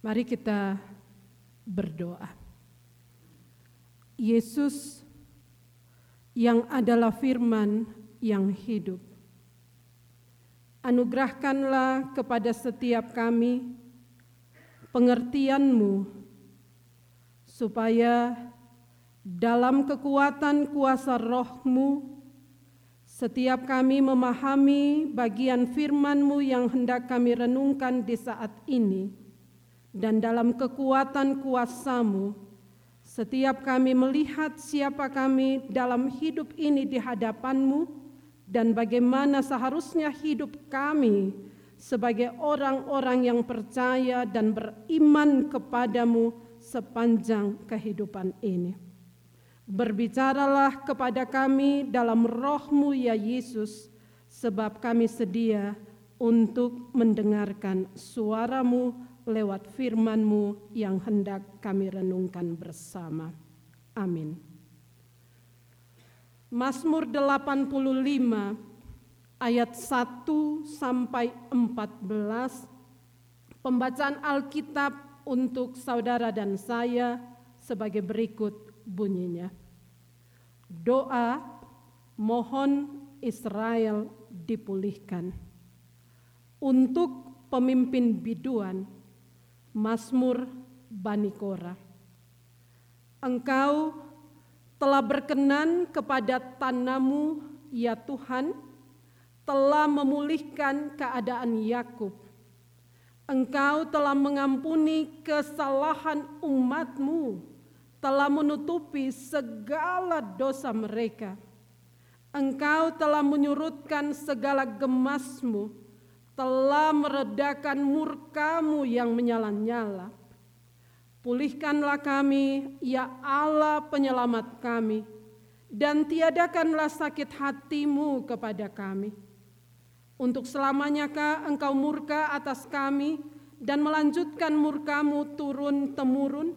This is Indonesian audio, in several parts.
Mari kita berdoa. Yesus yang adalah firman yang hidup. Anugerahkanlah kepada setiap kami pengertianmu supaya dalam kekuatan kuasa rohmu setiap kami memahami bagian firman-Mu yang hendak kami renungkan di saat ini, dan dalam kekuatan kuasa-Mu, setiap kami melihat siapa kami dalam hidup ini di hadapan-Mu, dan bagaimana seharusnya hidup kami sebagai orang-orang yang percaya dan beriman kepadamu sepanjang kehidupan ini. Berbicaralah kepada kami dalam rohmu ya Yesus, sebab kami sedia untuk mendengarkan suaramu lewat firmanmu yang hendak kami renungkan bersama. Amin. Mazmur 85 ayat 1 sampai 14 pembacaan Alkitab untuk saudara dan saya sebagai berikut bunyinya. Doa mohon Israel dipulihkan. Untuk pemimpin biduan, Mazmur Bani Kora. Engkau telah berkenan kepada tanamu, ya Tuhan, telah memulihkan keadaan Yakub. Engkau telah mengampuni kesalahan umatmu telah menutupi segala dosa mereka. Engkau telah menyurutkan segala gemasmu, telah meredakan murkamu yang menyala-nyala. Pulihkanlah kami, ya Allah penyelamat kami, dan tiadakanlah sakit hatimu kepada kami. Untuk selamanyakah engkau murka atas kami dan melanjutkan murkamu turun-temurun?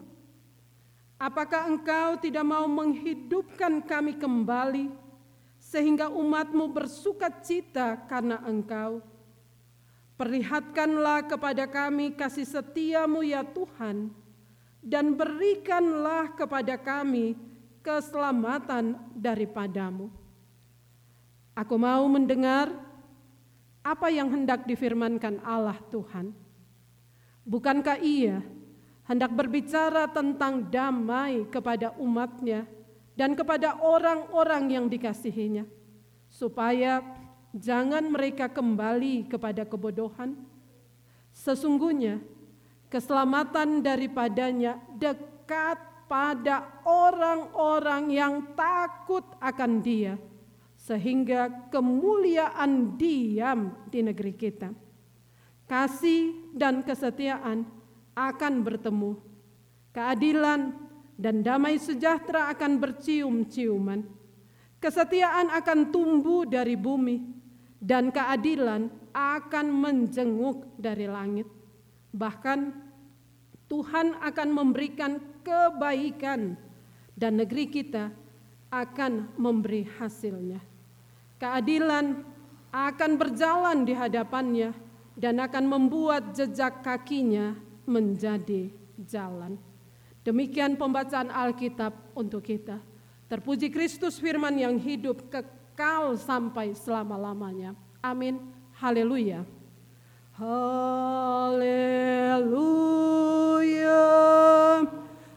Apakah engkau tidak mau menghidupkan kami kembali sehingga umatmu bersuka cita karena engkau? Perlihatkanlah kepada kami kasih setiamu ya Tuhan dan berikanlah kepada kami keselamatan daripadamu. Aku mau mendengar apa yang hendak difirmankan Allah Tuhan. Bukankah ia hendak berbicara tentang damai kepada umatnya dan kepada orang-orang yang dikasihinya, supaya jangan mereka kembali kepada kebodohan. Sesungguhnya keselamatan daripadanya dekat pada orang-orang yang takut akan dia, sehingga kemuliaan diam di negeri kita. Kasih dan kesetiaan akan bertemu. Keadilan dan damai sejahtera akan bercium-ciuman. Kesetiaan akan tumbuh dari bumi dan keadilan akan menjenguk dari langit. Bahkan Tuhan akan memberikan kebaikan dan negeri kita akan memberi hasilnya. Keadilan akan berjalan di hadapannya dan akan membuat jejak kakinya menjadi jalan. Demikian pembacaan Alkitab untuk kita. Terpuji Kristus firman yang hidup kekal sampai selama-lamanya. Amin. Haleluya. Haleluya.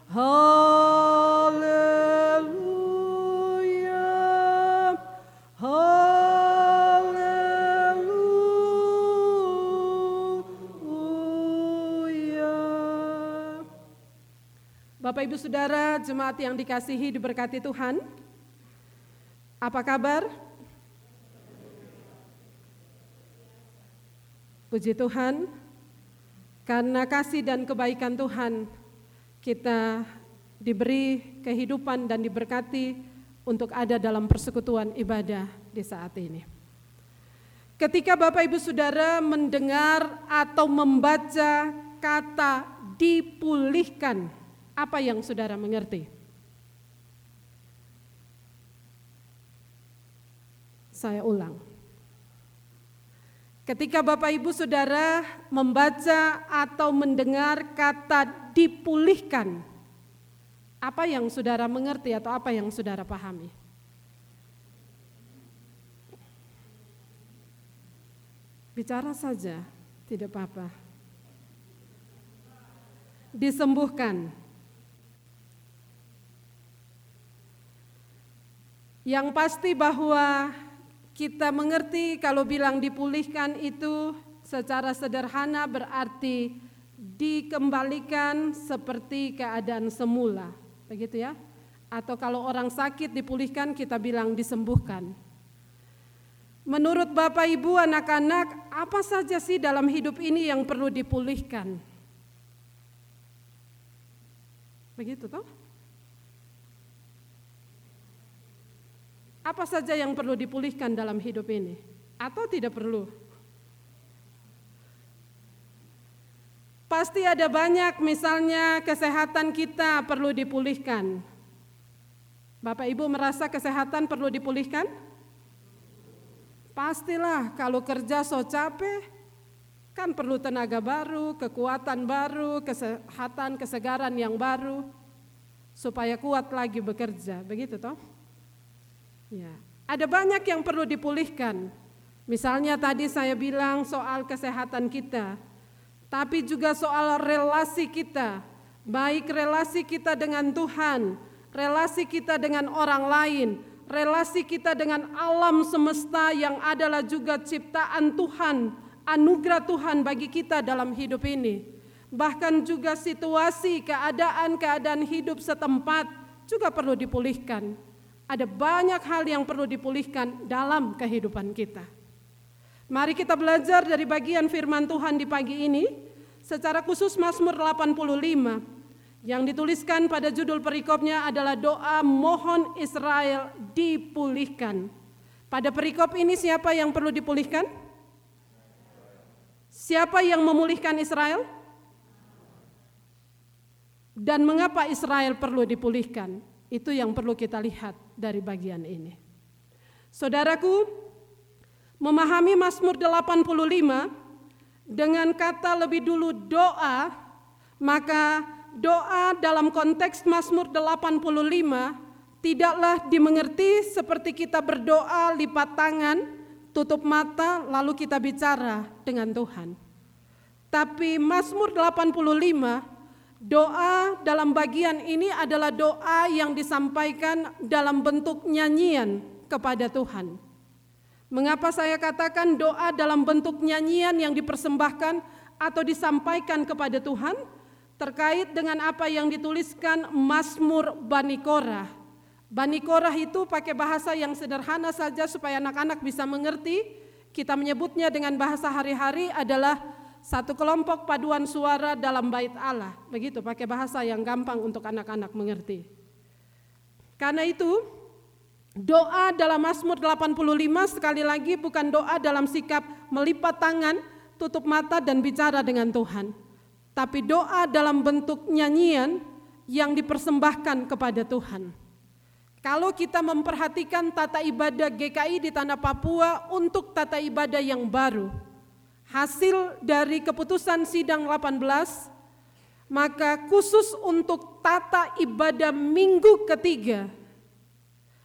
Haleluya. Bapak Ibu Saudara, jemaat yang dikasihi diberkati Tuhan. Apa kabar? Puji Tuhan, karena kasih dan kebaikan Tuhan, kita diberi kehidupan dan diberkati untuk ada dalam persekutuan ibadah di saat ini. Ketika Bapak Ibu Saudara mendengar atau membaca kata dipulihkan apa yang saudara mengerti? Saya ulang. Ketika Bapak Ibu Saudara membaca atau mendengar kata dipulihkan, apa yang Saudara mengerti atau apa yang Saudara pahami? Bicara saja, tidak apa-apa. Disembuhkan. Yang pasti bahwa kita mengerti kalau bilang dipulihkan itu secara sederhana berarti dikembalikan seperti keadaan semula, begitu ya? Atau kalau orang sakit dipulihkan kita bilang disembuhkan. Menurut Bapak Ibu anak-anak, apa saja sih dalam hidup ini yang perlu dipulihkan? Begitu toh? Apa saja yang perlu dipulihkan dalam hidup ini? Atau tidak perlu? Pasti ada banyak misalnya kesehatan kita perlu dipulihkan. Bapak Ibu merasa kesehatan perlu dipulihkan? Pastilah kalau kerja so capek, kan perlu tenaga baru, kekuatan baru, kesehatan, kesegaran yang baru, supaya kuat lagi bekerja, begitu toh? Ya, ada banyak yang perlu dipulihkan. Misalnya tadi saya bilang soal kesehatan kita, tapi juga soal relasi kita, baik relasi kita dengan Tuhan, relasi kita dengan orang lain, relasi kita dengan alam semesta yang adalah juga ciptaan Tuhan, anugerah Tuhan bagi kita dalam hidup ini. Bahkan juga situasi, keadaan-keadaan hidup setempat juga perlu dipulihkan. Ada banyak hal yang perlu dipulihkan dalam kehidupan kita. Mari kita belajar dari bagian firman Tuhan di pagi ini, secara khusus Mazmur 85 yang dituliskan pada judul perikopnya adalah doa mohon Israel dipulihkan. Pada perikop ini siapa yang perlu dipulihkan? Siapa yang memulihkan Israel? Dan mengapa Israel perlu dipulihkan? Itu yang perlu kita lihat dari bagian ini. Saudaraku, memahami Mazmur 85 dengan kata lebih dulu doa, maka doa dalam konteks Mazmur 85 tidaklah dimengerti seperti kita berdoa lipat tangan, tutup mata lalu kita bicara dengan Tuhan. Tapi Mazmur 85 doa dalam bagian ini adalah doa yang disampaikan dalam bentuk nyanyian kepada Tuhan. Mengapa saya katakan doa dalam bentuk nyanyian yang dipersembahkan atau disampaikan kepada Tuhan? terkait dengan apa yang dituliskan Mazmur Bani Korah. Bani Korah itu pakai bahasa yang sederhana saja supaya anak-anak bisa mengerti. Kita menyebutnya dengan bahasa hari-hari adalah satu kelompok paduan suara dalam bait Allah. Begitu pakai bahasa yang gampang untuk anak-anak mengerti. Karena itu doa dalam Mazmur 85 sekali lagi bukan doa dalam sikap melipat tangan, tutup mata dan bicara dengan Tuhan tapi doa dalam bentuk nyanyian yang dipersembahkan kepada Tuhan. Kalau kita memperhatikan tata ibadah GKI di tanah Papua untuk tata ibadah yang baru, hasil dari keputusan sidang 18, maka khusus untuk tata ibadah minggu ketiga,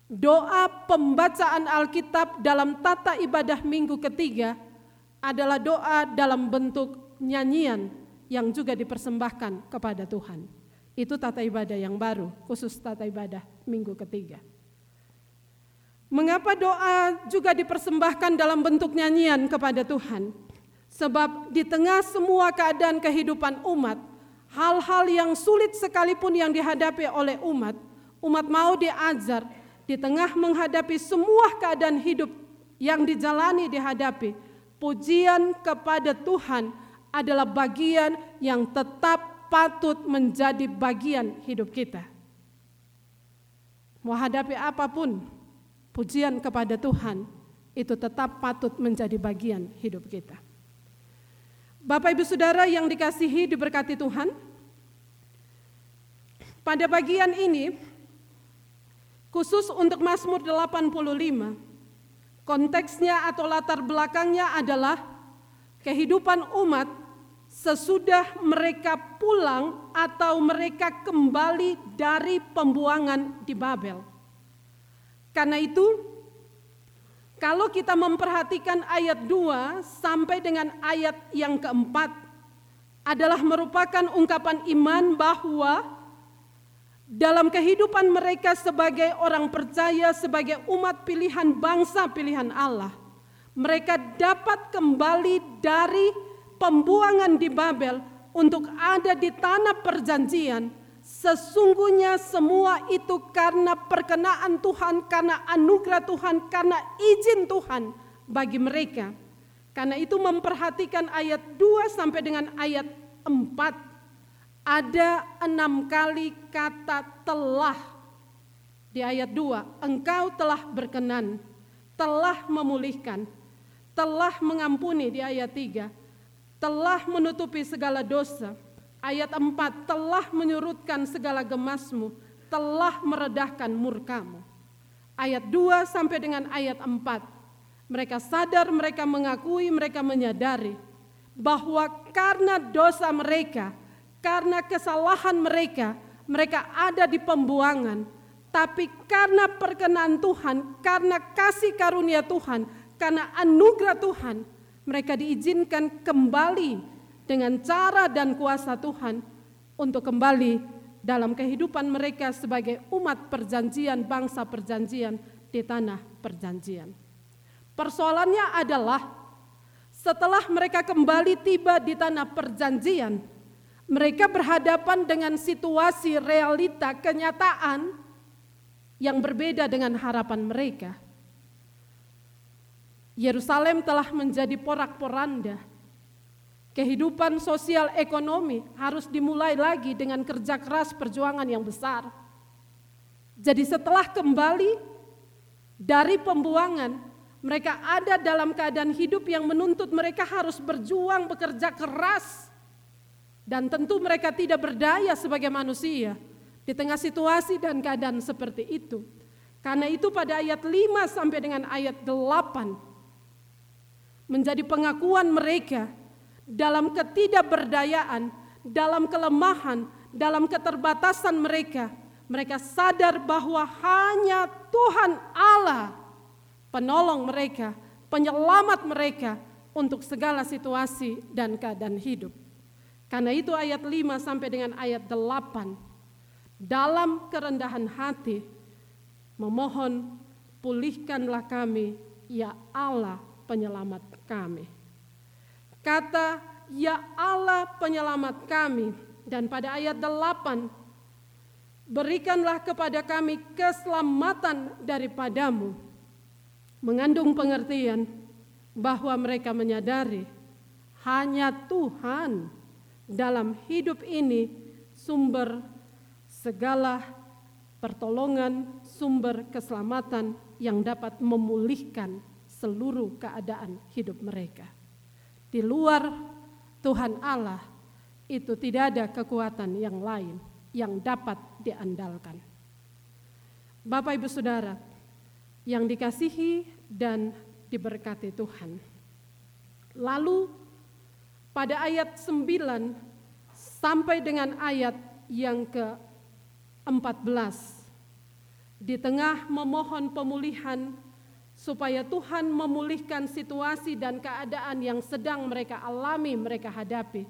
doa pembacaan Alkitab dalam tata ibadah minggu ketiga adalah doa dalam bentuk nyanyian yang juga dipersembahkan kepada Tuhan. Itu tata ibadah yang baru, khusus tata ibadah minggu ketiga. Mengapa doa juga dipersembahkan dalam bentuk nyanyian kepada Tuhan? Sebab di tengah semua keadaan kehidupan umat, hal-hal yang sulit sekalipun yang dihadapi oleh umat, umat mau diajar di tengah menghadapi semua keadaan hidup yang dijalani dihadapi, pujian kepada Tuhan adalah bagian yang tetap patut menjadi bagian hidup kita. Mau hadapi apa pun, pujian kepada Tuhan itu tetap patut menjadi bagian hidup kita. Bapak Ibu Saudara yang dikasihi diberkati Tuhan, pada bagian ini khusus untuk Mazmur 85 konteksnya atau latar belakangnya adalah kehidupan umat sesudah mereka pulang atau mereka kembali dari pembuangan di Babel. Karena itu, kalau kita memperhatikan ayat 2 sampai dengan ayat yang keempat, adalah merupakan ungkapan iman bahwa dalam kehidupan mereka sebagai orang percaya, sebagai umat pilihan bangsa pilihan Allah, mereka dapat kembali dari pembuangan di Babel untuk ada di tanah perjanjian. Sesungguhnya semua itu karena perkenaan Tuhan, karena anugerah Tuhan, karena izin Tuhan bagi mereka. Karena itu memperhatikan ayat 2 sampai dengan ayat 4 ada enam kali kata telah di ayat 2 engkau telah berkenan telah memulihkan telah mengampuni di ayat 3 telah menutupi segala dosa ayat 4 telah menyurutkan segala gemasmu telah meredahkan murkamu ayat 2 sampai dengan ayat 4 mereka sadar, mereka mengakui, mereka menyadari bahwa karena dosa mereka, karena kesalahan mereka, mereka ada di pembuangan. Tapi karena perkenan Tuhan, karena kasih karunia Tuhan, karena anugerah Tuhan, mereka diizinkan kembali dengan cara dan kuasa Tuhan untuk kembali dalam kehidupan mereka sebagai umat perjanjian, bangsa perjanjian di tanah perjanjian. Persoalannya adalah setelah mereka kembali tiba di tanah perjanjian, mereka berhadapan dengan situasi realita kenyataan yang berbeda dengan harapan mereka. Yerusalem telah menjadi porak-poranda. Kehidupan sosial ekonomi harus dimulai lagi dengan kerja keras perjuangan yang besar. Jadi setelah kembali dari pembuangan, mereka ada dalam keadaan hidup yang menuntut mereka harus berjuang, bekerja keras. Dan tentu mereka tidak berdaya sebagai manusia di tengah situasi dan keadaan seperti itu. Karena itu pada ayat 5 sampai dengan ayat 8 menjadi pengakuan mereka dalam ketidakberdayaan, dalam kelemahan, dalam keterbatasan mereka. Mereka sadar bahwa hanya Tuhan Allah penolong mereka, penyelamat mereka untuk segala situasi dan keadaan hidup. Karena itu ayat 5 sampai dengan ayat 8 dalam kerendahan hati memohon pulihkanlah kami ya Allah penyelamat kami. Kata ya Allah penyelamat kami dan pada ayat 8 berikanlah kepada kami keselamatan daripadamu mengandung pengertian bahwa mereka menyadari hanya Tuhan dalam hidup ini sumber segala pertolongan, sumber keselamatan yang dapat memulihkan seluruh keadaan hidup mereka. Di luar Tuhan Allah itu tidak ada kekuatan yang lain yang dapat diandalkan. Bapak Ibu Saudara, yang dikasihi dan diberkati Tuhan. Lalu pada ayat 9 sampai dengan ayat yang ke-14 di tengah memohon pemulihan supaya Tuhan memulihkan situasi dan keadaan yang sedang mereka alami, mereka hadapi.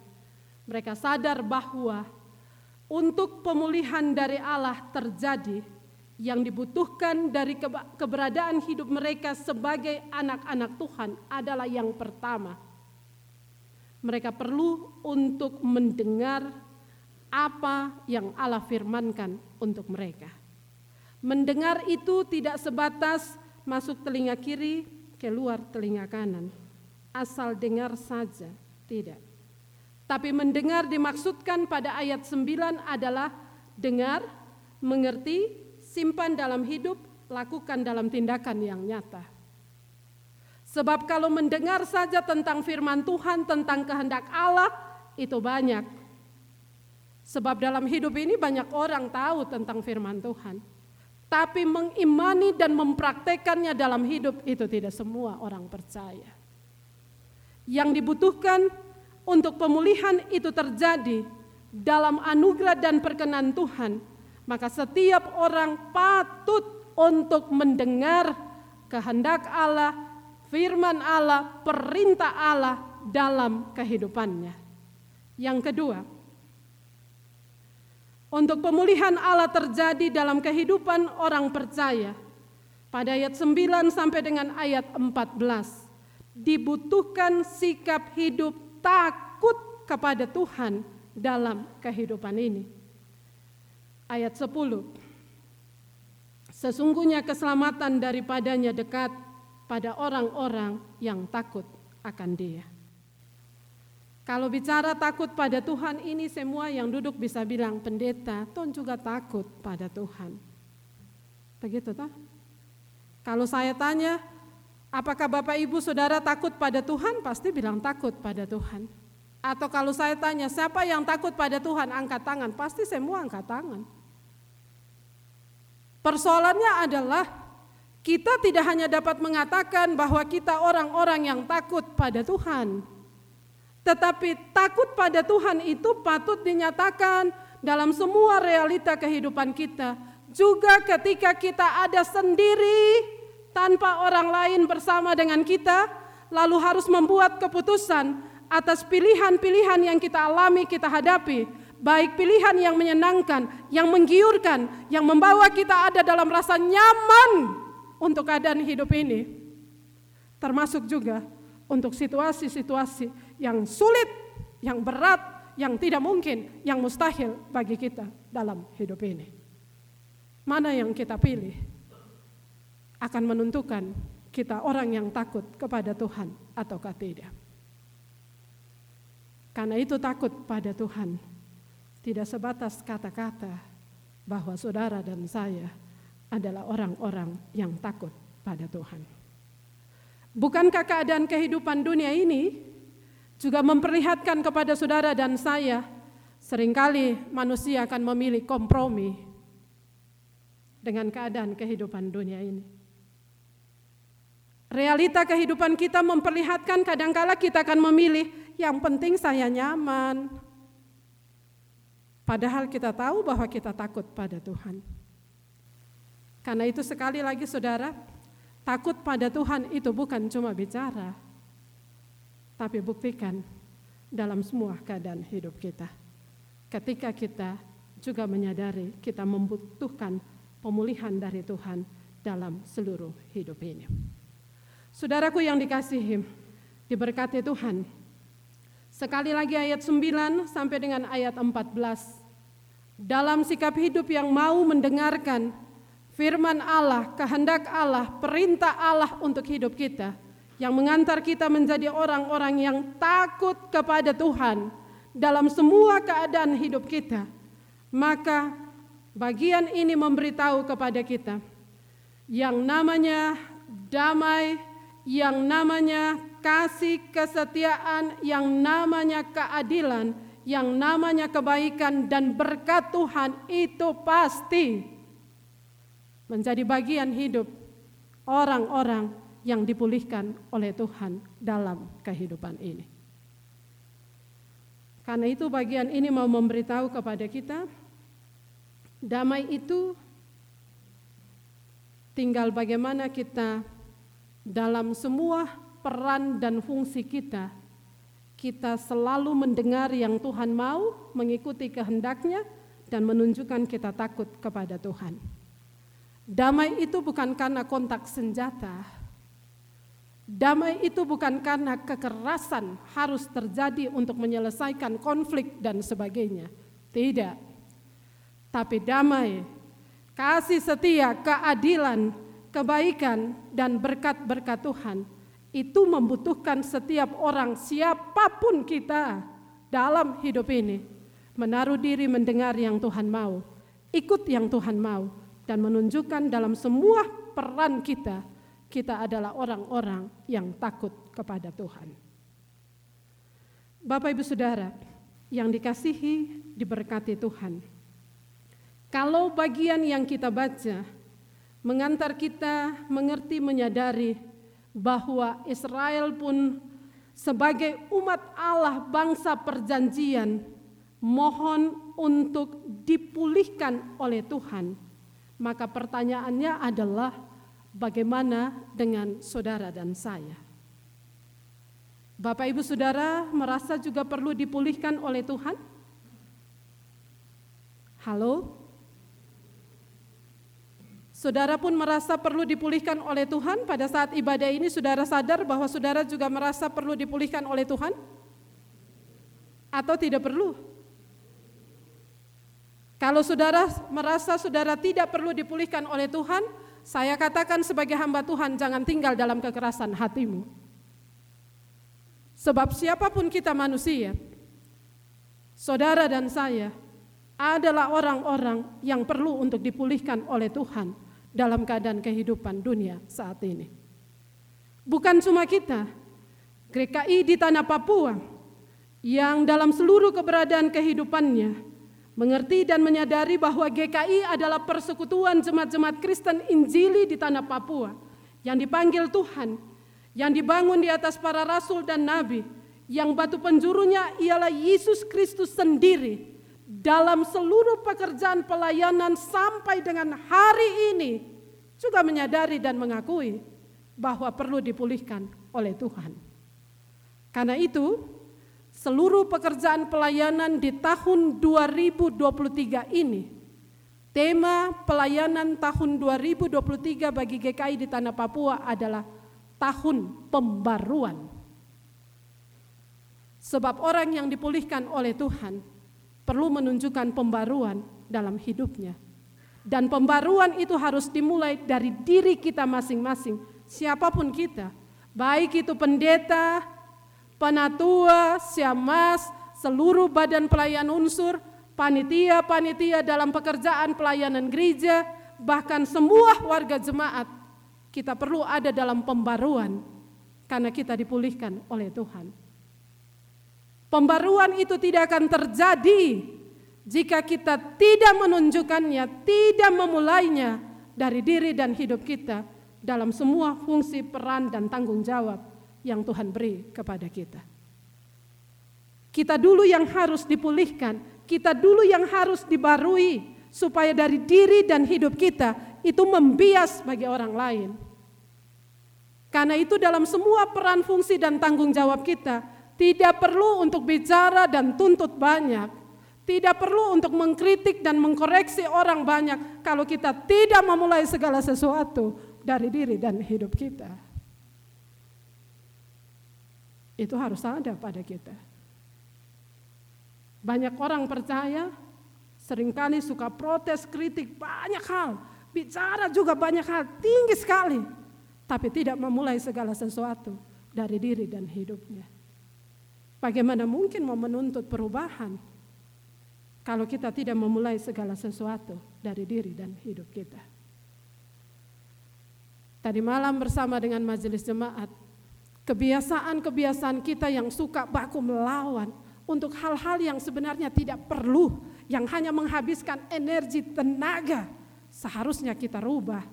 Mereka sadar bahwa untuk pemulihan dari Allah terjadi yang dibutuhkan dari keberadaan hidup mereka sebagai anak-anak Tuhan adalah yang pertama. Mereka perlu untuk mendengar apa yang Allah firmankan untuk mereka. Mendengar itu tidak sebatas masuk telinga kiri, keluar telinga kanan. Asal dengar saja, tidak. Tapi mendengar dimaksudkan pada ayat 9 adalah dengar, mengerti, simpan dalam hidup, lakukan dalam tindakan yang nyata. Sebab kalau mendengar saja tentang firman Tuhan, tentang kehendak Allah, itu banyak. Sebab dalam hidup ini banyak orang tahu tentang firman Tuhan. Tapi mengimani dan mempraktekannya dalam hidup itu tidak semua orang percaya. Yang dibutuhkan untuk pemulihan itu terjadi dalam anugerah dan perkenan Tuhan, maka setiap orang patut untuk mendengar kehendak Allah, firman Allah, perintah Allah dalam kehidupannya. Yang kedua, untuk pemulihan Allah terjadi dalam kehidupan orang percaya. Pada ayat 9 sampai dengan ayat 14 dibutuhkan sikap hidup takut kepada Tuhan dalam kehidupan ini. Ayat 10. Sesungguhnya keselamatan daripadanya dekat pada orang-orang yang takut akan Dia. Kalau bicara takut pada Tuhan ini semua yang duduk bisa bilang pendeta, Tuhan juga takut pada Tuhan. Begitu toh? Kalau saya tanya, Apakah Bapak Ibu Saudara takut pada Tuhan? Pasti bilang takut pada Tuhan. Atau kalau saya tanya, siapa yang takut pada Tuhan? Angkat tangan. Pasti semua angkat tangan. Persoalannya adalah kita tidak hanya dapat mengatakan bahwa kita orang-orang yang takut pada Tuhan. Tetapi takut pada Tuhan itu patut dinyatakan dalam semua realita kehidupan kita. Juga ketika kita ada sendiri tanpa orang lain bersama dengan kita, lalu harus membuat keputusan atas pilihan-pilihan yang kita alami, kita hadapi, baik pilihan yang menyenangkan, yang menggiurkan, yang membawa kita ada dalam rasa nyaman untuk keadaan hidup ini, termasuk juga untuk situasi-situasi yang sulit, yang berat, yang tidak mungkin, yang mustahil bagi kita dalam hidup ini. Mana yang kita pilih? akan menentukan kita orang yang takut kepada Tuhan ataukah tidak. Karena itu takut pada Tuhan tidak sebatas kata-kata bahwa saudara dan saya adalah orang-orang yang takut pada Tuhan. Bukankah keadaan kehidupan dunia ini juga memperlihatkan kepada saudara dan saya sering kali manusia akan memilih kompromi dengan keadaan kehidupan dunia ini. Realita kehidupan kita memperlihatkan kadangkala kita akan memilih yang penting saya nyaman. Padahal kita tahu bahwa kita takut pada Tuhan. Karena itu sekali lagi saudara, takut pada Tuhan itu bukan cuma bicara, tapi buktikan dalam semua keadaan hidup kita. Ketika kita juga menyadari kita membutuhkan pemulihan dari Tuhan dalam seluruh hidup ini. Saudaraku yang dikasihi, diberkati Tuhan. Sekali lagi ayat 9 sampai dengan ayat 14. Dalam sikap hidup yang mau mendengarkan firman Allah, kehendak Allah, perintah Allah untuk hidup kita, yang mengantar kita menjadi orang-orang yang takut kepada Tuhan dalam semua keadaan hidup kita, maka bagian ini memberitahu kepada kita yang namanya damai, yang namanya kasih kesetiaan, yang namanya keadilan, yang namanya kebaikan dan berkat Tuhan itu pasti menjadi bagian hidup orang-orang yang dipulihkan oleh Tuhan dalam kehidupan ini. Karena itu bagian ini mau memberitahu kepada kita damai itu tinggal bagaimana kita dalam semua peran dan fungsi kita, kita selalu mendengar yang Tuhan mau, mengikuti kehendaknya, dan menunjukkan kita takut kepada Tuhan. Damai itu bukan karena kontak senjata. Damai itu bukan karena kekerasan harus terjadi untuk menyelesaikan konflik dan sebagainya. Tidak. Tapi damai, kasih setia, keadilan, kebaikan dan berkat-berkat Tuhan itu membutuhkan setiap orang siapa pun kita dalam hidup ini menaruh diri mendengar yang Tuhan mau, ikut yang Tuhan mau dan menunjukkan dalam semua peran kita kita adalah orang-orang yang takut kepada Tuhan. Bapak Ibu Saudara yang dikasihi diberkati Tuhan. Kalau bagian yang kita baca mengantar kita mengerti menyadari bahwa Israel pun sebagai umat Allah bangsa perjanjian mohon untuk dipulihkan oleh Tuhan. Maka pertanyaannya adalah bagaimana dengan saudara dan saya? Bapak Ibu Saudara merasa juga perlu dipulihkan oleh Tuhan? Halo? Saudara pun merasa perlu dipulihkan oleh Tuhan pada saat ibadah ini saudara sadar bahwa saudara juga merasa perlu dipulihkan oleh Tuhan? Atau tidak perlu? Kalau saudara merasa saudara tidak perlu dipulihkan oleh Tuhan, saya katakan sebagai hamba Tuhan jangan tinggal dalam kekerasan hatimu. Sebab siapa pun kita manusia, saudara dan saya adalah orang-orang yang perlu untuk dipulihkan oleh Tuhan dalam keadaan kehidupan dunia saat ini. Bukan cuma kita, GKI di tanah Papua yang dalam seluruh keberadaan kehidupannya mengerti dan menyadari bahwa GKI adalah persekutuan jemaat-jemaat Kristen Injili di tanah Papua yang dipanggil Tuhan, yang dibangun di atas para rasul dan nabi, yang batu penjurunya ialah Yesus Kristus sendiri dalam seluruh pekerjaan pelayanan sampai dengan hari ini juga menyadari dan mengakui bahwa perlu dipulihkan oleh Tuhan. Karena itu, seluruh pekerjaan pelayanan di tahun 2023 ini, tema pelayanan tahun 2023 bagi GKI di Tanah Papua adalah tahun pembaruan. Sebab orang yang dipulihkan oleh Tuhan perlu menunjukkan pembaruan dalam hidupnya. Dan pembaruan itu harus dimulai dari diri kita masing-masing, siapa pun kita. Baik itu pendeta, penatua, siamas, seluruh badan pelayan unsur, panitia-panitia dalam pekerjaan pelayanan gereja, bahkan semua warga jemaat, kita perlu ada dalam pembaruan karena kita dipulihkan oleh Tuhan. Pembaruan itu tidak akan terjadi jika kita tidak menunjukkannya, tidak memulainya dari diri dan hidup kita dalam semua fungsi peran dan tanggung jawab yang Tuhan beri kepada kita. Kita dulu yang harus dipulihkan, kita dulu yang harus dibarui supaya dari diri dan hidup kita itu membias bagi orang lain. Karena itu dalam semua peran fungsi dan tanggung jawab kita, tidak perlu untuk bicara dan tuntut banyak. Tidak perlu untuk mengkritik dan mengkoreksi orang banyak kalau kita tidak memulai segala sesuatu dari diri dan hidup kita. Itu harus ada pada kita. Banyak orang percaya, sering kali suka protes, kritik, banyak hal. Bicara juga banyak hal, tinggi sekali. Tapi tidak memulai segala sesuatu dari diri dan hidupnya. Bagaimana mungkin mau menuntut perubahan kalau kita tidak memulai segala sesuatu dari diri dan hidup kita? Tadi malam bersama dengan majelis jemaat, kebiasaan-kebiasaan kita yang suka baku melawan untuk hal-hal yang sebenarnya tidak perlu, yang hanya menghabiskan energi tenaga, seharusnya kita rubah.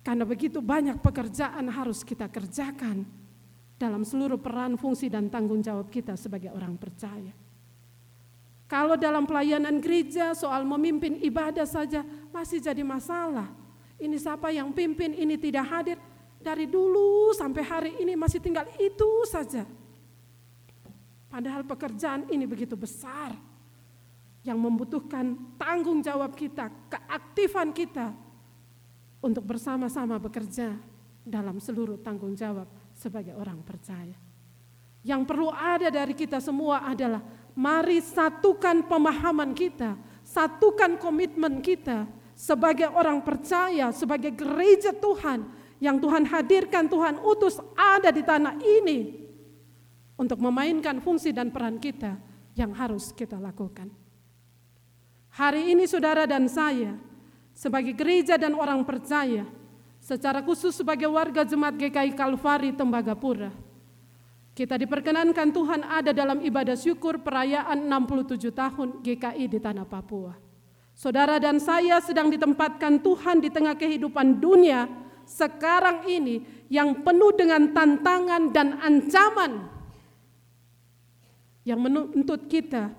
Karena begitu banyak pekerjaan harus kita kerjakan dalam seluruh peran, fungsi, dan tanggung jawab kita sebagai orang percaya. Kalau dalam pelayanan gereja soal memimpin ibadah saja masih jadi masalah. Ini siapa yang pimpin, ini tidak hadir. Dari dulu sampai hari ini masih tinggal itu saja. Padahal pekerjaan ini begitu besar yang membutuhkan tanggung jawab kita, keaktifan kita untuk bersama-sama bekerja dalam seluruh tanggung jawab sebagai orang percaya. Yang perlu ada dari kita semua adalah mari satukan pemahaman kita, satukan komitmen kita sebagai orang percaya, sebagai gereja Tuhan yang Tuhan hadirkan, Tuhan utus ada di tanah ini untuk memainkan fungsi dan peran kita yang harus kita lakukan. Hari ini saudara dan saya sebagai gereja dan orang percaya secara khusus sebagai warga jemaat GKI Kalvari Tembagapura. Kita diperkenankan Tuhan ada dalam ibadah syukur perayaan 67 tahun GKI di tanah Papua. Saudara dan saya sedang ditempatkan Tuhan di tengah kehidupan dunia sekarang ini yang penuh dengan tantangan dan ancaman. Yang menuntut kita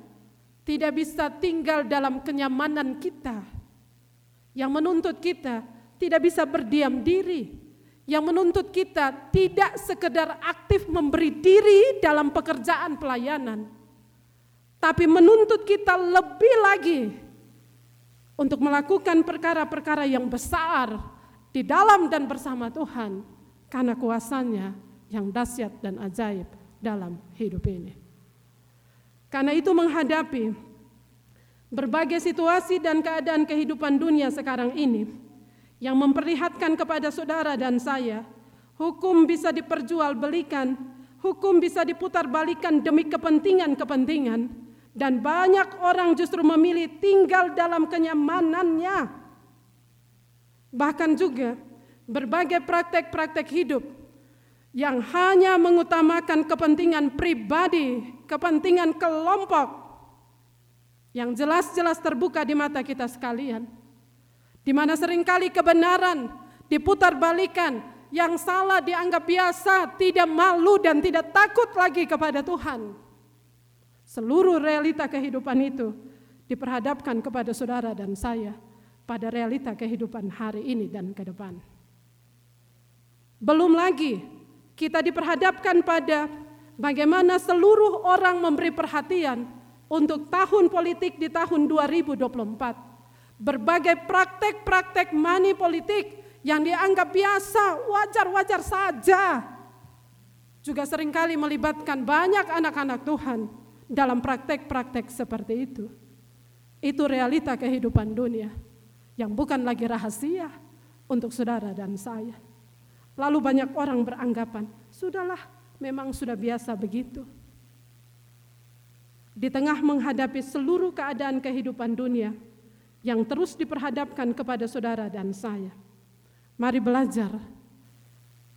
tidak bisa tinggal dalam kenyamanan kita, yang menuntut kita tidak bisa berdiam diri, yang menuntut kita tidak sekedar aktif memberi diri dalam pekerjaan pelayanan, tapi menuntut kita lebih lagi untuk melakukan perkara-perkara yang besar di dalam dan bersama Tuhan karena kuasanya yang dahsyat dan ajaib dalam hidup ini. Karena itu menghadapi berbagai situasi dan keadaan kehidupan dunia sekarang ini yang memperlihatkan kepada saudara dan saya, hukum bisa diperjualbelikan, hukum bisa diputar-balikan demi kepentingan-kepentingan, dan banyak orang justru memilih tinggal dalam kenyamanannya. Bahkan juga berbagai praktek-praktek hidup yang hanya mengutamakan kepentingan pribadi, kepentingan kelompok yang jelas-jelas terbuka di mata kita sekalian. Di mana sering kali kebenaran diputar balikan, yang salah dianggap biasa, tidak malu dan tidak takut lagi kepada Tuhan. Seluruh realita kehidupan itu diperhadapkan kepada saudara dan saya pada realita kehidupan hari ini dan ke depan. Belum lagi kita diperhadapkan pada bagaimana seluruh orang memberi perhatian untuk tahun politik di tahun 2024. Berbagai praktek-praktek money politik yang dianggap biasa, wajar-wajar saja. Juga sering kali melibatkan banyak anak-anak Tuhan dalam praktek-praktek seperti itu. Itu realita kehidupan dunia yang bukan lagi rahasia untuk saudara dan saya. Lalu banyak orang beranggapan, sudahlah memang sudah biasa begitu. Di tengah menghadapi seluruh keadaan kehidupan dunia yang terus diperhadapkan kepada saudara dan saya. Mari belajar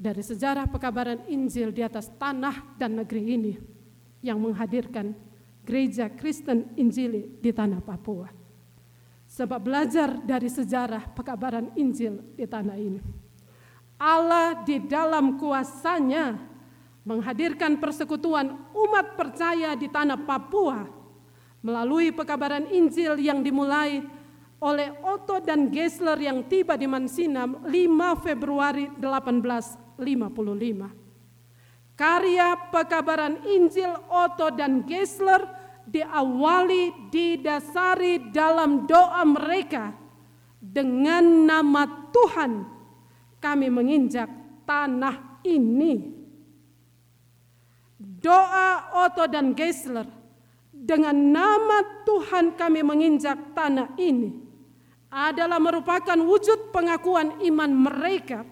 dari sejarah pekabaran Injil di atas tanah dan negeri ini yang menghadirkan gereja Kristen Injili di tanah Papua. Sebab belajar dari sejarah pekabaran Injil di tanah ini Allah di dalam kuasanya menghadirkan persekutuan umat percaya di tanah Papua melalui pekabaran Injil yang dimulai oleh Otto dan Gessler yang tiba di Mansinam 5 Februari 1855. Karya pekabaran Injil Otto dan Gessler diawali didasari dalam doa mereka dengan nama Tuhan kami menginjak tanah ini. Doa Otto dan Geisler dengan nama Tuhan kami menginjak tanah ini adalah merupakan wujud pengakuan iman mereka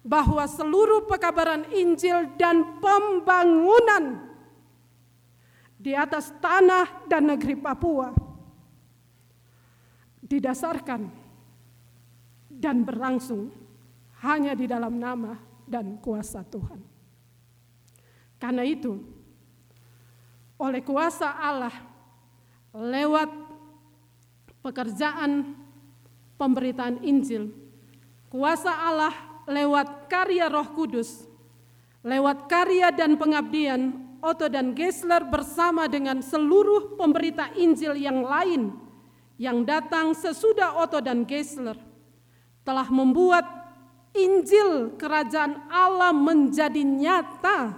bahwa seluruh pekabaran Injil dan pembangunan di atas tanah dan negeri Papua didasarkan dan berlangsung hanya di dalam nama dan kuasa Tuhan. Karena itu, oleh kuasa Allah, lewat pekerjaan pemberitaan Injil, kuasa Allah lewat karya Roh Kudus, lewat karya dan pengabdian Otto dan Gessler bersama dengan seluruh pemberita Injil yang lain yang datang sesudah Otto dan Gessler telah membuat Injil kerajaan Allah menjadi nyata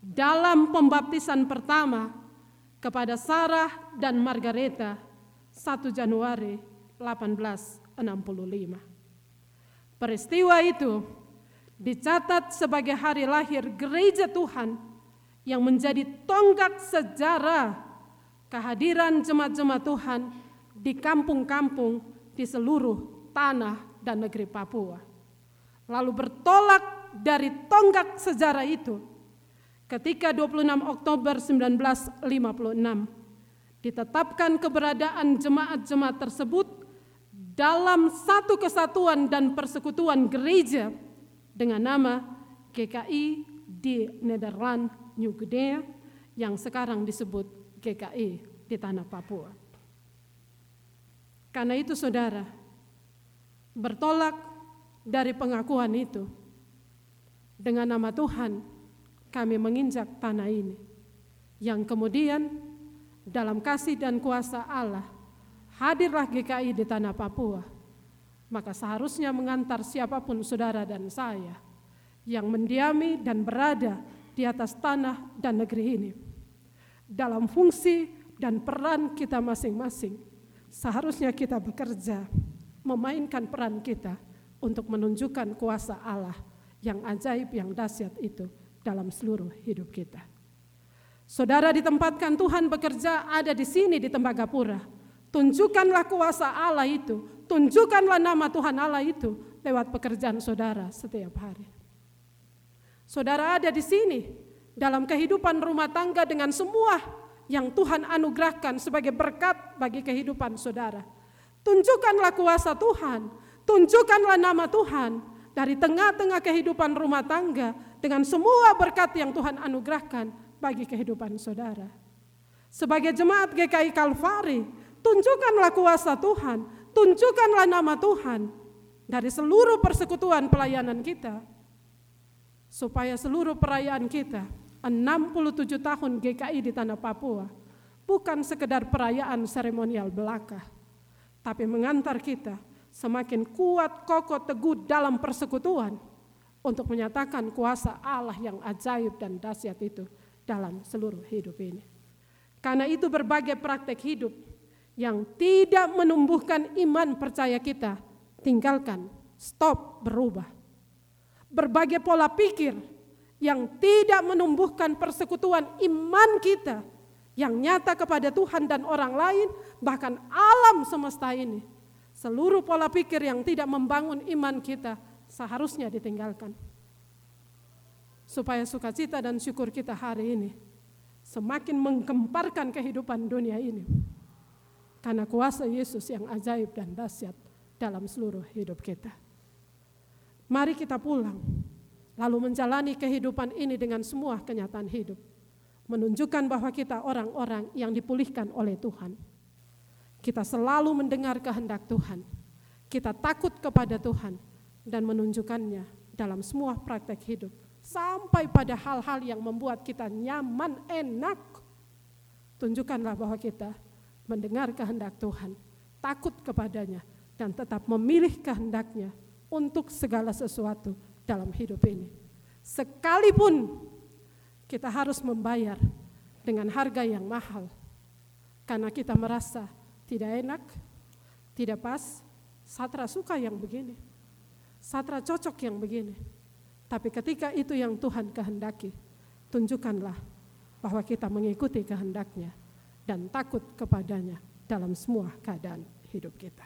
dalam pembaptisan pertama kepada Sarah dan Margareta 1 Januari 1865. Peristiwa itu dicatat sebagai hari lahir gereja Tuhan yang menjadi tonggak sejarah kehadiran jemaat-jemaat Tuhan di kampung-kampung di seluruh tanah dan negeri Papua. Lalu bertolak dari tonggak sejarah itu ketika 26 Oktober 1956 ditetapkan keberadaan jemaat-jemaat tersebut dalam satu kesatuan dan persekutuan gereja dengan nama GKI di Nederland New Guinea yang sekarang disebut GKI di tanah Papua. Karena itu saudara, bertolak dari pengakuan itu. Dengan nama Tuhan, kami menginjak tanah ini. Yang kemudian dalam kasih dan kuasa Allah, hadirlah GKI di tanah Papua. Maka seharusnya mengantar siapa pun saudara dan saya yang mendiami dan berada di atas tanah dan negeri ini. Dalam fungsi dan peran kita masing-masing, seharusnya kita bekerja, memainkan peran kita untuk menunjukkan kuasa Allah yang ajaib, yang dahsyat itu dalam seluruh hidup kita. Saudara ditempatkan Tuhan bekerja ada di sini di Tembagapura. Tunjukkanlah kuasa Allah itu, tunjukkanlah nama Tuhan Allah itu lewat pekerjaan saudara setiap hari. Saudara ada di sini dalam kehidupan rumah tangga dengan semua yang Tuhan anugerahkan sebagai berkat bagi kehidupan saudara. Tunjukkanlah kuasa Tuhan, tunjukkanlah nama Tuhan dari tengah-tengah kehidupan rumah tangga dengan semua berkat yang Tuhan anugerahkan bagi kehidupan saudara. Sebagai jemaat GKI Kalvari, tunjukkanlah kuasa Tuhan, tunjukkanlah nama Tuhan dari seluruh persekutuan pelayanan kita. Supaya seluruh perayaan kita, 67 tahun GKI di Tanah Papua, bukan sekedar perayaan seremonial belaka, tapi mengantar kita semakin kuat, kokoh, teguh dalam persekutuan, untuk menyatakan kuasa Allah yang ajaib dan dahsyat itu dalam seluruh hidup ini. Karena itu berbagai praktek hidup yang tidak menumbuhkan iman percaya kita, tinggalkan, stop, berubah. Berbagai pola pikir yang tidak menumbuhkan persekutuan iman kita yang nyata kepada Tuhan dan orang lain, bahkan alam semesta ini. Seluruh pola pikir yang tidak membangun iman kita, seharusnya ditinggalkan. Supaya sukacita dan syukur kita hari ini semakin menggemparkan kehidupan dunia ini. Karena kuasa Yesus yang ajaib dan dahsyat dalam seluruh hidup kita. Mari kita pulang, lalu menjalani kehidupan ini dengan semua kenyataan hidup. Menunjukkan bahwa kita orang-orang yang dipulihkan oleh Tuhan. Kita selalu mendengar kehendak Tuhan. Kita takut kepada Tuhan dan menunjukkannya dalam semua praktek hidup sampai pada hal-hal yang membuat kita nyaman, enak. Tunjukkanlah bahwa kita mendengar kehendak Tuhan, takut kepadanya, dan tetap memilih kehendaknya untuk segala sesuatu dalam hidup ini. Sekalipun kita harus membayar dengan harga yang mahal, karena kita merasa tidak enak, tidak pas, satra suka yang begini. Satra cocok yang begini. Tapi ketika itu yang Tuhan kehendaki, tunjukkanlah bahwa kita mengikuti kehendaknya dan takut kepadanya dalam semua keadaan hidup kita.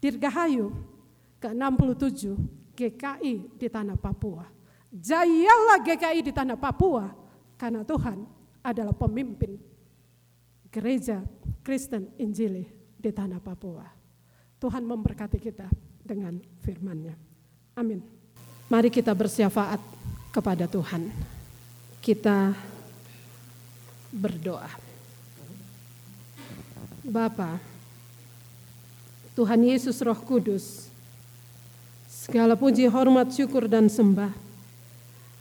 Dirgahayu ke-67 GKI di tanah Papua. Jayalah GKI di tanah Papua karena Tuhan adalah pemimpin gereja Kristen Injili di tanah Papua. Tuhan memberkati kita dengan firman-Nya. Amin. Mari kita bersyafaat kepada Tuhan. Kita berdoa. Bapa, Tuhan Yesus Roh Kudus, segala puji, hormat, syukur, dan sembah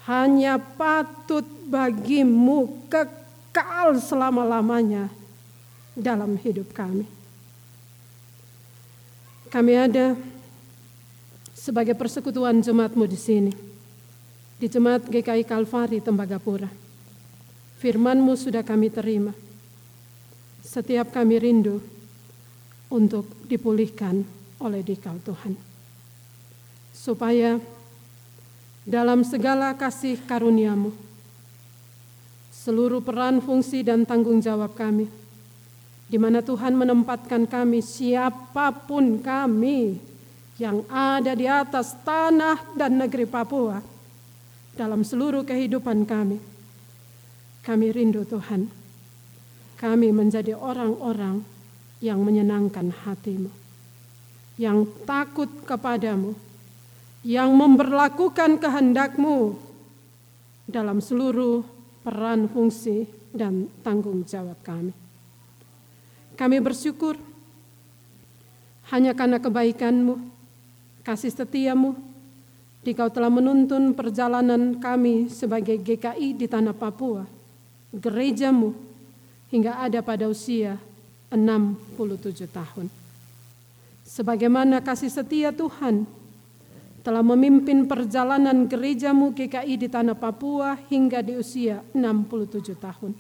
hanya patut bagimu kekal selama-lamanya dalam hidup kami. Kami ada sebagai persekutuan jemaatmu di sini, di jemaat GKI Kalvari Tembagapura. Firmanmu sudah kami terima. Setiap kami rindu untuk dipulihkan oleh dikau Tuhan. Supaya dalam segala kasih karuniamu, seluruh peran, fungsi, dan tanggung jawab kami, di mana Tuhan menempatkan kami, siapa pun kami, yang ada di atas tanah dan negeri Papua dalam seluruh kehidupan kami. Kami rindu Tuhan, kami menjadi orang-orang yang menyenangkan hatimu, yang takut kepadamu, yang memperlakukan kehendakmu dalam seluruh peran, fungsi, dan tanggung jawab kami. Kami bersyukur hanya karena kebaikanmu, kasih setiamu, Dikau telah menuntun perjalanan kami sebagai GKI di tanah Papua, gerejamu, hingga ada pada usia 67 tahun. Sebagaimana kasih setia Tuhan telah memimpin perjalanan gerejamu GKI di tanah Papua hingga di usia 67 tahun.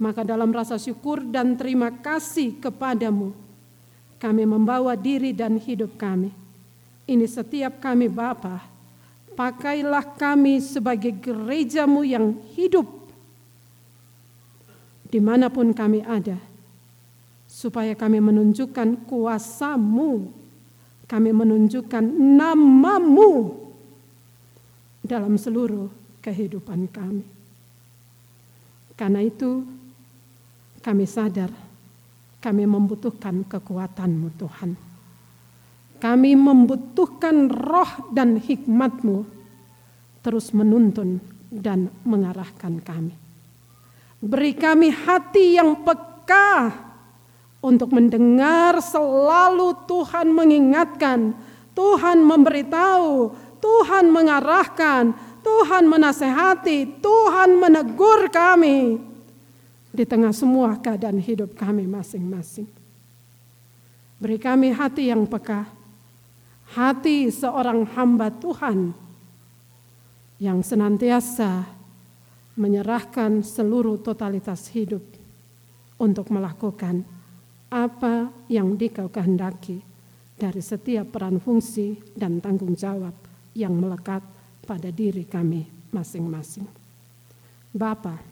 Maka dalam rasa syukur dan terima kasih kepadamu, kami membawa diri dan hidup kami. Ini setiap kami Bapa, pakailah kami sebagai gerejamu yang hidup di mana pun kami ada supaya kami menunjukkan kuasamu, kami menunjukkan namamu dalam seluruh kehidupan kami. Karena itu kami sadar kami membutuhkan kekuatanmu Tuhan. Kami membutuhkan roh dan hikmatmu terus menuntun dan mengarahkan kami. Beri kami hati yang peka untuk mendengar selalu Tuhan mengingatkan, Tuhan memberitahu, Tuhan mengarahkan, Tuhan menasehati, Tuhan menegur kami di tengah semua keadaan hidup kami masing-masing. Beri kami hati yang peka, hati seorang hamba Tuhan yang senantiasa menyerahkan seluruh totalitas hidup untuk melakukan apa yang dikau kehendaki dari setiap peran fungsi dan tanggung jawab yang melekat pada diri kami masing-masing. Bapa,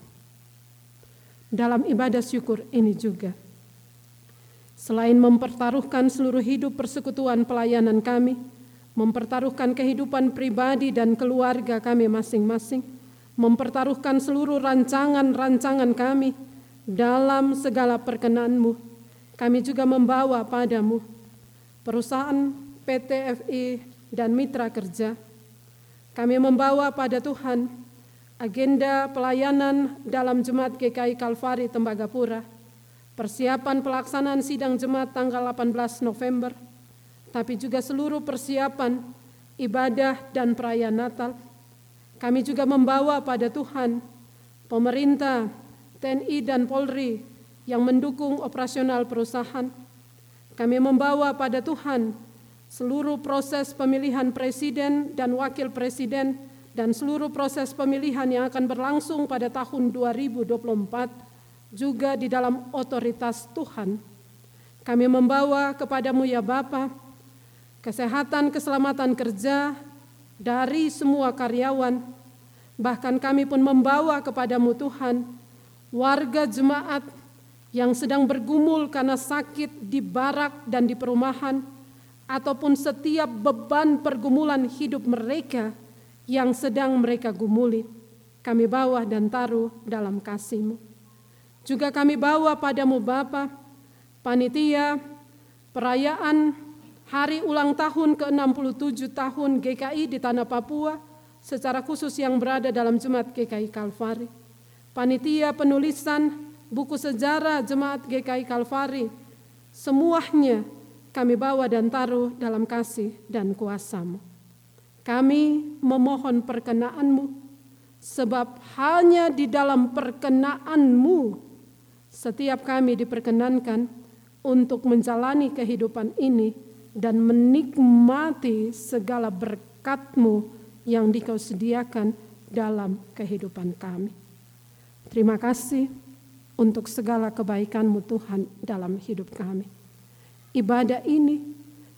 dalam ibadah syukur ini juga, selain mempertaruhkan seluruh hidup persekutuan pelayanan kami, mempertaruhkan kehidupan pribadi dan keluarga kami masing-masing, mempertaruhkan seluruh rancangan-rancangan kami dalam segala perkenanmu, kami juga membawa padamu perusahaan PT FI dan mitra kerja. Kami membawa pada Tuhan agenda pelayanan dalam Jemaat GKI Kalvari Tembagapura, persiapan pelaksanaan sidang Jemaat tanggal 18 November, tapi juga seluruh persiapan ibadah dan perayaan Natal. Kami juga membawa pada Tuhan pemerintah, TNI dan Polri yang mendukung operasional perusahaan. Kami membawa pada Tuhan seluruh proses pemilihan presiden dan wakil presiden dan seluruh proses pemilihan yang akan berlangsung pada tahun 2024 juga di dalam otoritas Tuhan. Kami membawa kepadamu ya Bapa kesehatan keselamatan kerja dari semua karyawan bahkan kami pun membawa kepadamu Tuhan warga jemaat yang sedang bergumul karena sakit di barak dan di perumahan, ataupun setiap beban pergumulan hidup mereka yang sedang mereka gumuli, kami bawa dan taruh dalam kasih-Mu. Juga kami bawa padamu Bapa, panitia, perayaan hari ulang tahun ke-67 tahun GKI di Tanah Papua, secara khusus yang berada dalam Jemaat GKI Kalvari. Panitia penulisan buku sejarah Jemaat GKI Kalvari, semuanya kami bawa dan taruh dalam kasih dan kuasamu. Kami memohon perkenaanmu, sebab hanya di dalam perkenaanmu setiap kami diperkenankan untuk menjalani kehidupan ini dan menikmati segala berkatmu yang dikau sediakan dalam kehidupan kami. Terima kasih untuk segala kebaikanmu Tuhan dalam hidup kami. Ibadah ini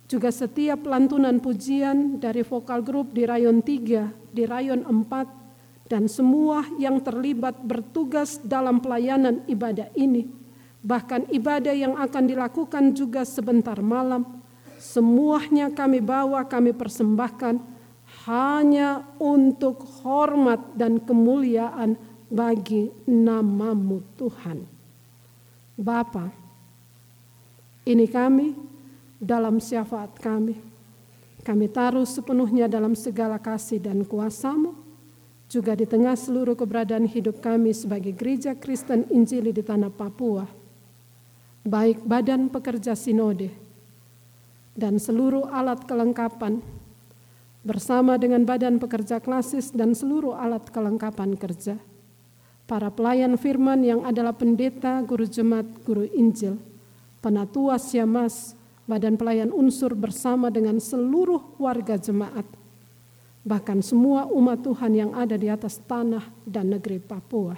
juga setiap lantunan pujian dari vokal grup di rayon 3, di rayon 4, dan semua yang terlibat bertugas dalam pelayanan ibadah ini, bahkan ibadah yang akan dilakukan juga sebentar malam, semuanya kami bawa, kami persembahkan hanya untuk hormat dan kemuliaan bagi namamu Tuhan. Bapa, ini kami dalam syafaat kami. Kami taruh sepenuhnya dalam segala kasih dan kuasamu, juga di tengah seluruh keberadaan hidup kami sebagai gereja Kristen Injili di tanah Papua, baik badan pekerja sinode, dan seluruh alat kelengkapan bersama dengan badan pekerja klasis dan seluruh alat kelengkapan kerja. Para pelayan firman yang adalah pendeta, guru jemaat, guru Injil, penatua siamas, badan pelayan unsur bersama dengan seluruh warga jemaat, bahkan semua umat Tuhan yang ada di atas tanah dan negeri Papua.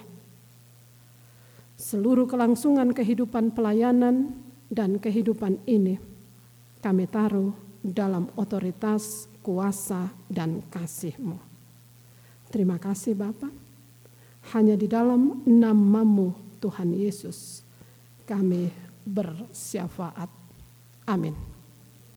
Seluruh kelangsungan kehidupan pelayanan dan kehidupan ini kami taruh dalam otoritas, kuasa, dan kasih-Mu. Terima kasih Bapak. Hanya di dalam namamu Tuhan Yesus kami bersyafaat. Amin.